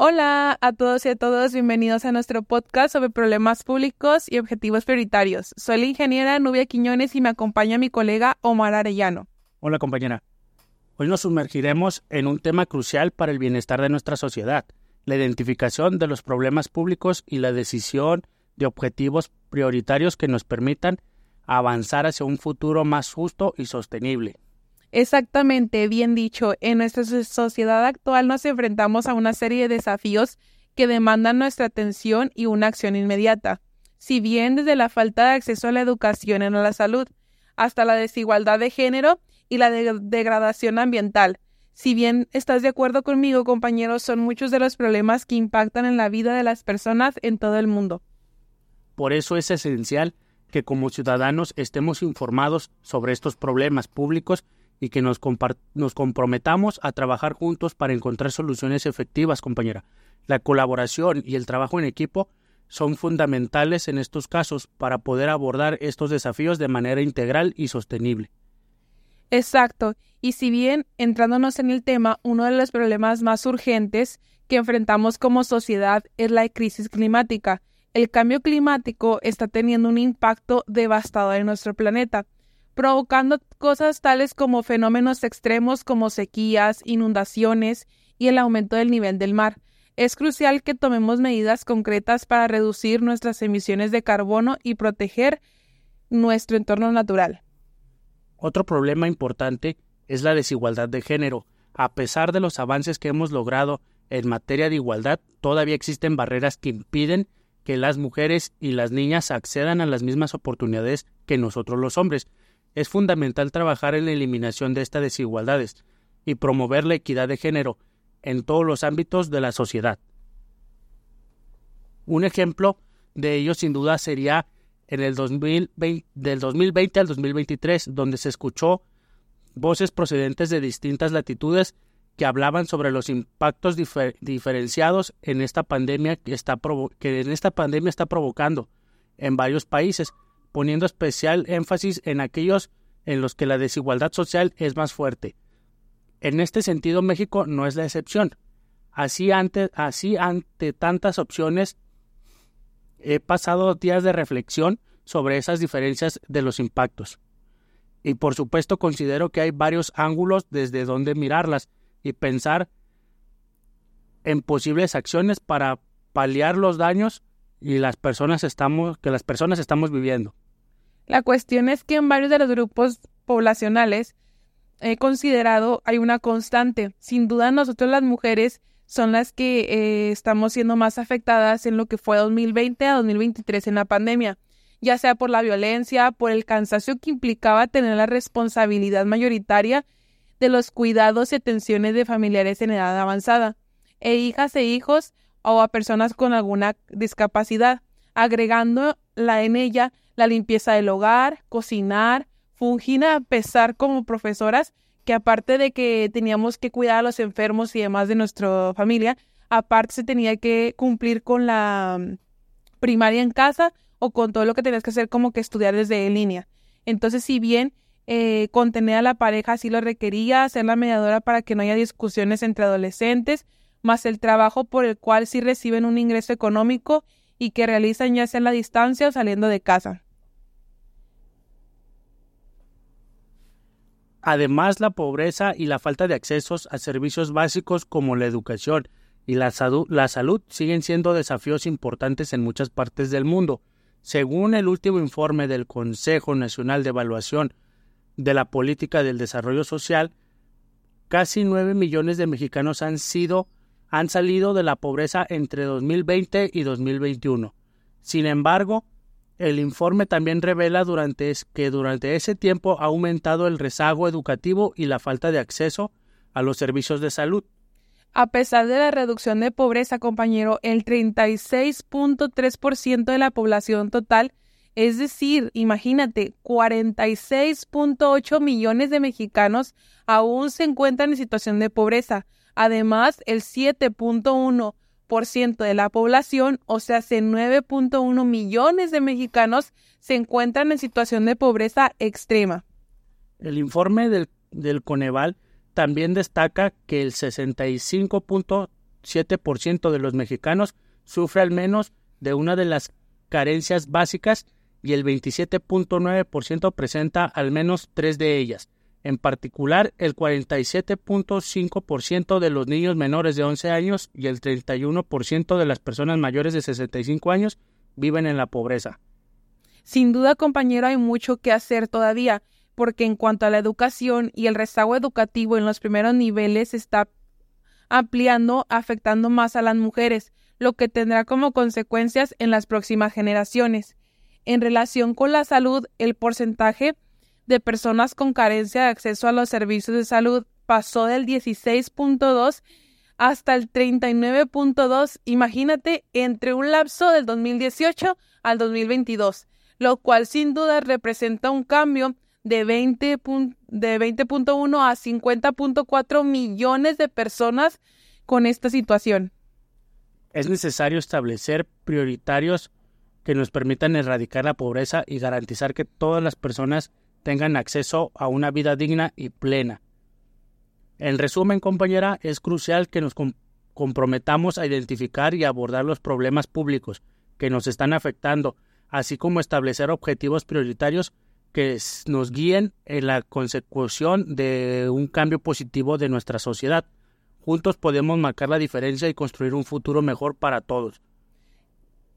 Hola a todos y a todas, bienvenidos a nuestro podcast sobre problemas públicos y objetivos prioritarios. Soy la ingeniera Nubia Quiñones y me acompaña mi colega Omar Arellano. Hola compañera. Hoy nos sumergiremos en un tema crucial para el bienestar de nuestra sociedad, la identificación de los problemas públicos y la decisión de objetivos prioritarios que nos permitan avanzar hacia un futuro más justo y sostenible. Exactamente, bien dicho. En nuestra sociedad actual nos enfrentamos a una serie de desafíos que demandan nuestra atención y una acción inmediata. Si bien desde la falta de acceso a la educación a la salud, hasta la desigualdad de género y la degradación ambiental. Si bien estás de acuerdo conmigo, compañeros, son muchos de los problemas que impactan en la vida de las personas en todo el mundo. Por eso es esencial que como ciudadanos estemos informados sobre estos problemas públicos y que nos, nos comprometamos a trabajar juntos para encontrar soluciones efectivas, compañera. La colaboración y el trabajo en equipo son fundamentales en estos casos para poder abordar estos desafíos de manera integral y sostenible. Exacto. Y si bien, entrándonos en el tema, uno de los problemas más urgentes que enfrentamos como sociedad es la crisis climática. El cambio climático está teniendo un impacto devastador en nuestro planeta provocando cosas tales como fenómenos extremos como sequías, inundaciones y el aumento del nivel del mar. Es crucial que tomemos medidas concretas para reducir nuestras emisiones de carbono y proteger nuestro entorno natural. Otro problema importante es la desigualdad de género. A pesar de los avances que hemos logrado en materia de igualdad, todavía existen barreras que impiden que las mujeres y las niñas accedan a las mismas oportunidades que nosotros los hombres. Es fundamental trabajar en la eliminación de estas desigualdades y promover la equidad de género en todos los ámbitos de la sociedad. Un ejemplo de ello sin duda sería en el 2020, del 2020 al 2023, donde se escuchó voces procedentes de distintas latitudes que hablaban sobre los impactos diferenciados en esta pandemia que, está que en esta pandemia está provocando en varios países, poniendo especial énfasis en aquellos en los que la desigualdad social es más fuerte. En este sentido, México no es la excepción. Así ante, así ante tantas opciones, he pasado días de reflexión sobre esas diferencias de los impactos. Y por supuesto considero que hay varios ángulos desde donde mirarlas y pensar en posibles acciones para paliar los daños y las personas estamos, que las personas estamos viviendo. La cuestión es que en varios de los grupos poblacionales he considerado hay una constante. Sin duda nosotros las mujeres son las que eh, estamos siendo más afectadas en lo que fue 2020 a 2023 en la pandemia, ya sea por la violencia, por el cansancio que implicaba tener la responsabilidad mayoritaria de los cuidados y atenciones de familiares en edad avanzada, e hijas e hijos o a personas con alguna discapacidad, agregando la en ella la limpieza del hogar, cocinar, fungir a pesar como profesoras que aparte de que teníamos que cuidar a los enfermos y demás de nuestra familia, aparte se tenía que cumplir con la mm, primaria en casa o con todo lo que tenías que hacer como que estudiar desde línea. Entonces, si bien eh, contener a la pareja sí lo requería, ser la mediadora para que no haya discusiones entre adolescentes, más el trabajo por el cual sí reciben un ingreso económico y que realizan ya sea en la distancia o saliendo de casa. Además, la pobreza y la falta de accesos a servicios básicos como la educación y la, la salud siguen siendo desafíos importantes en muchas partes del mundo. Según el último informe del Consejo Nacional de Evaluación de la Política del Desarrollo Social, casi nueve millones de mexicanos han sido han salido de la pobreza entre 2020 y 2021. Sin embargo, el informe también revela durante que durante ese tiempo ha aumentado el rezago educativo y la falta de acceso a los servicios de salud. A pesar de la reducción de pobreza, compañero, el 36.3% de la población total, es decir, imagínate, 46.8 millones de mexicanos aún se encuentran en situación de pobreza. Además, el 7.1% de la población, o sea, 9.1 millones de mexicanos, se encuentran en situación de pobreza extrema. El informe del, del Coneval también destaca que el 65.5% 7% de los mexicanos sufre al menos de una de las carencias básicas y el 27.9% presenta al menos tres de ellas. En particular, el 47.5% de los niños menores de 11 años y el 31% de las personas mayores de 65 años viven en la pobreza. Sin duda, compañero, hay mucho que hacer todavía, porque en cuanto a la educación y el rezago educativo en los primeros niveles está ampliando, afectando más a las mujeres, lo que tendrá como consecuencias en las próximas generaciones. En relación con la salud, el porcentaje de personas con carencia de acceso a los servicios de salud pasó del 16.2 hasta el 39.2, imagínate, entre un lapso del 2018 al 2022, lo cual sin duda representa un cambio de 20.1 de 20 a 50.4 millones de personas con esta situación. Es necesario establecer prioritarios que nos permitan erradicar la pobreza y garantizar que todas las personas tengan acceso a una vida digna y plena. En resumen, compañera, es crucial que nos comprometamos a identificar y abordar los problemas públicos que nos están afectando, así como establecer objetivos prioritarios que nos guíen en la consecución de un cambio positivo de nuestra sociedad. Juntos podemos marcar la diferencia y construir un futuro mejor para todos.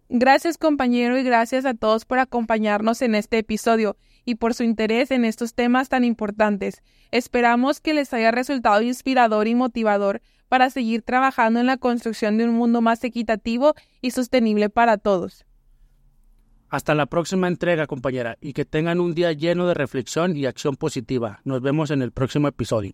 Gracias compañero y gracias a todos por acompañarnos en este episodio y por su interés en estos temas tan importantes. Esperamos que les haya resultado inspirador y motivador para seguir trabajando en la construcción de un mundo más equitativo y sostenible para todos. Hasta la próxima entrega, compañera, y que tengan un día lleno de reflexión y acción positiva. Nos vemos en el próximo episodio.